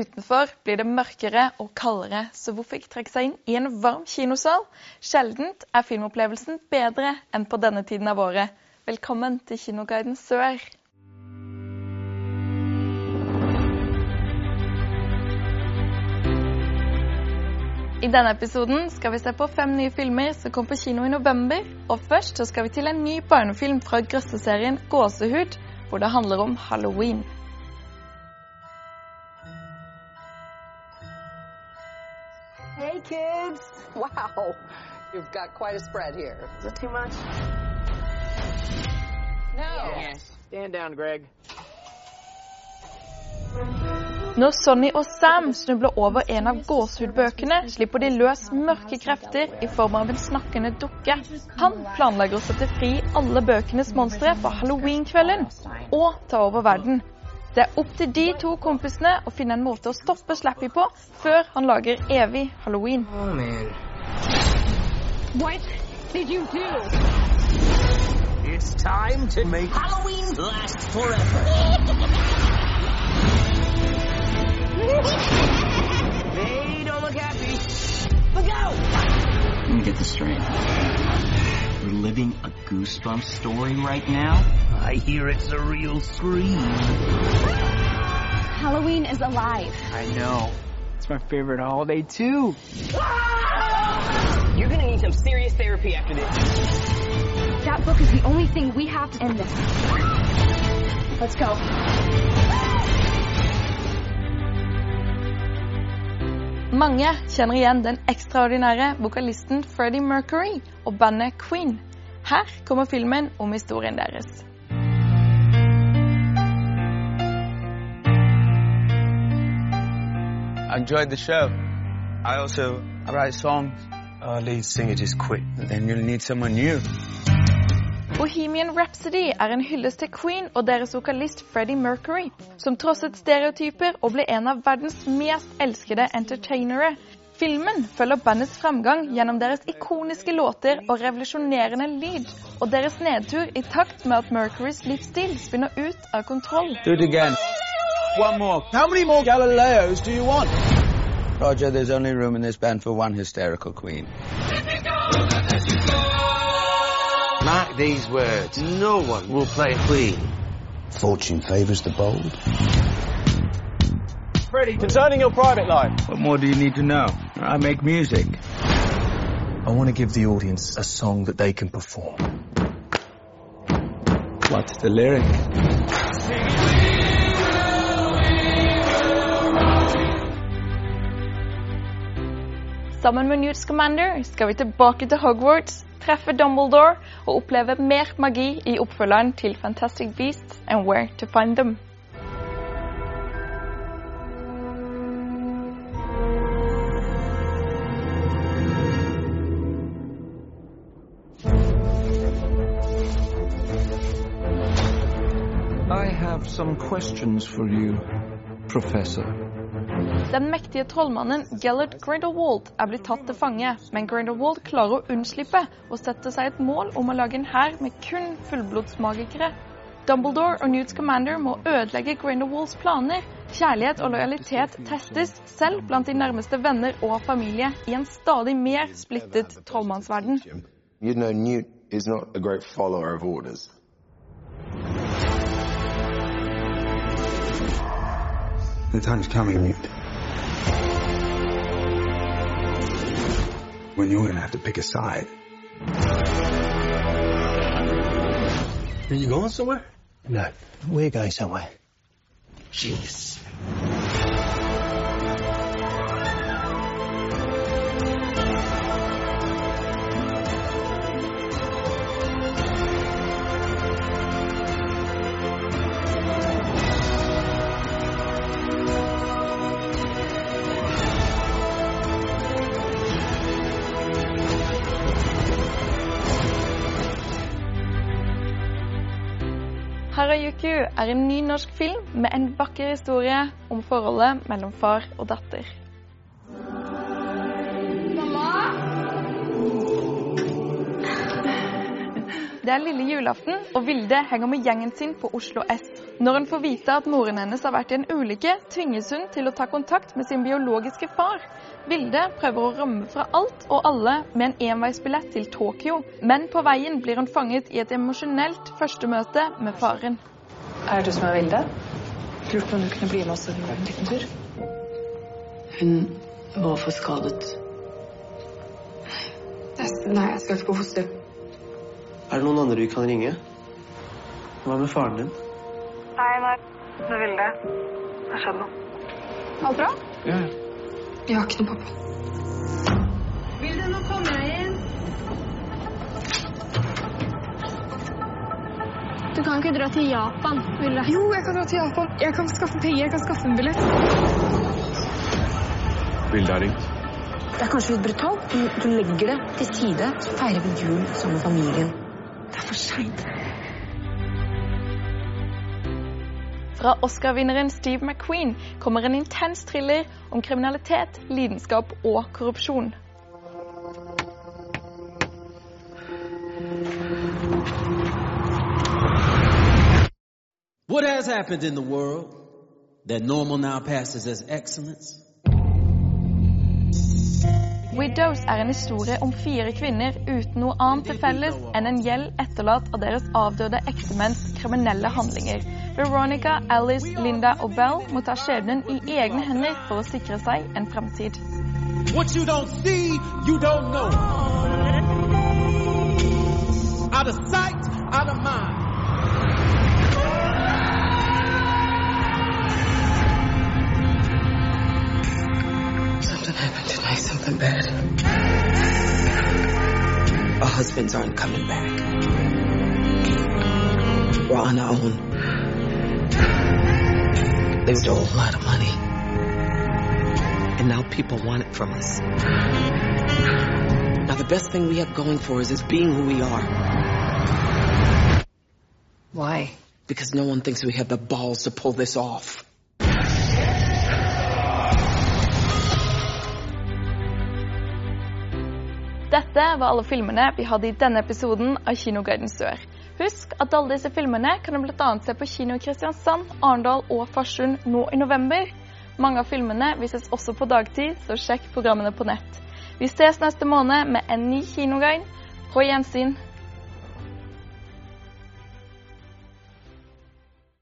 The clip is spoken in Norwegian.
Utenfor blir det mørkere og kaldere, så hvorfor ikke trekke seg inn i en varm kinosal? Sjeldent er filmopplevelsen bedre enn på denne tiden av året. Velkommen til Kinoguiden Sør. I denne episoden skal vi se på fem nye filmer som kom på kino i november. Og først så skal vi til en ny barnefilm fra grøsseserien Gåsehud, hvor det handler om halloween. Hey, kids! Wow, you've got quite a spread here. Is it too much? No. Yes. Stand down, Greg. Når Sonny og Sam snubler over en av gåsehudbøkene, slipper de løs mørke krefter i form av en snakkende dukke. Han planlegger å sette fri alle bøkenes monstre på halloweenkvelden og ta over verden. Det er opp til de to kompisene å finne en måte å stoppe Slappy på før han lager evig halloween. Oh. What did you do? It's time to make Halloween last forever. Goosebumps story right now? I hear it's a real scream. Halloween is alive. I know. It's my favorite holiday, too. You're gonna need some serious therapy after this. That book is the only thing we have to end this. Let's go. Mange kjenner igjen den ekstraordinære vokalisten Freddie Mercury og bandet Queen. Her kommer filmen om historien deres. I enjoyed the show. I also write songs. Our lead singer just quit. Then you'll need someone new. Bohemian Rhapsody er en hyllest til Queen og deres vokalist Freddie Mercury, som trosset stereotyper og ble en av verdens mest elskede entertainere. Filmen følger bandets framgang gjennom deres ikoniske låter og revolusjonerende lyd, og deres nedtur i takt med at Mercurys livsstil spinner ut av kontroll. Do it again. One more. How many more Galileos do you want? Roger, there's only room in this band for one hysterical queen. Mark these words. No one will play Queen. Fortune favors the bold. Freddie, concerning your private life. What more do you need to know? I make music. I want to give the audience a song that they can perform. What's the lyric? Sammen med Newt Scamander skal vi tilbake til Hogwarts, treffe Dumbledore og oppleve mer magi i oppfølgeren til Fantastic Beasts and Where to Find Them. Have some questions for you, Professor. Den mektige trollmannen Gellert Grindelwald er blitt tatt til fange, men Grindelwald klarer å unnslippe og setter seg et mål om å lage en hær med kun fullblodsmagikere. Dumbledore og Newt Scamander må ødelegge Grindelwalds planer. Kjærlighet og lojalitet testes selv blant de nærmeste venner og familie i en stadig mer splittet trollmannsverden. You know, Newt is not a great follower of orders. The time's coming, Newt. When you're gonna have to pick a side. Are you going somewhere? No, we're going somewhere. Jeez. Harajuku er en ny norsk film med en vakker historie om forholdet mellom far og datter. Det er lille julaften, og Vilde henger med gjengen sin på Oslo S. Når hun får vite at moren hennes har vært i en ulykke, tvinges hun til å ta kontakt med sin biologiske far. Vilde prøver å rømme fra alt og alle med en enveisbillett til Tokyo, men på veien blir hun fanget i et emosjonelt førstemøte med faren. Er det du som er Vilde? Lurte på om du kunne bli med oss en liten tur. Hun var for skadet. Nei, jeg skal ikke på fosterhjem. Er det noen andre vi kan ringe? Hva med faren din? Nei, nei. Det er Vilde. Det har skjedd noe. Alt bra? Ja. Jeg har ikke noe pappa. Vilde, nå kommer jeg inn. Du kan ikke dra til Japan, Vilde. Jo, jeg kan dra til Japan. Jeg kan skaffe penger. Jeg kan skaffe en billett. Vilde har ringt. Det er kanskje litt brutalt, men du legger det til side, så feirer vi jul sammen med familien. Det er for seint. Fra Oscar-vinneren Steve McQueen kommer en intens thriller om kriminalitet, lidenskap og korrupsjon. What has happened in the world that normal now passes as excellence? Widows er en historie om fire kvinner uten noe annet til felles enn en gjeld etterlatt av deres avdøde ektemenns kriminelle handlinger. Veronica, Alice, Linda og Bell må ta skjebnen i egne hender for å sikre seg en fremtid. What you don't see, you don't know. Out of sight, out of mind. Happened tonight, something bad. Our husbands aren't coming back. We're on our own. They stole a lot of money. And now people want it from us. Now the best thing we have going for us is being who we are. Why? Because no one thinks we have the balls to pull this off. Dette var alle filmene vi hadde i denne episoden av Kinoguiden Sør. Husk at alle disse filmene kan du bl.a. se på kino i Kristiansand, Arendal og Farsund nå i november. Mange av filmene vises også på dagtid, så sjekk programmene på nett. Vi ses neste måned med en ny kinoguide. På gjensyn.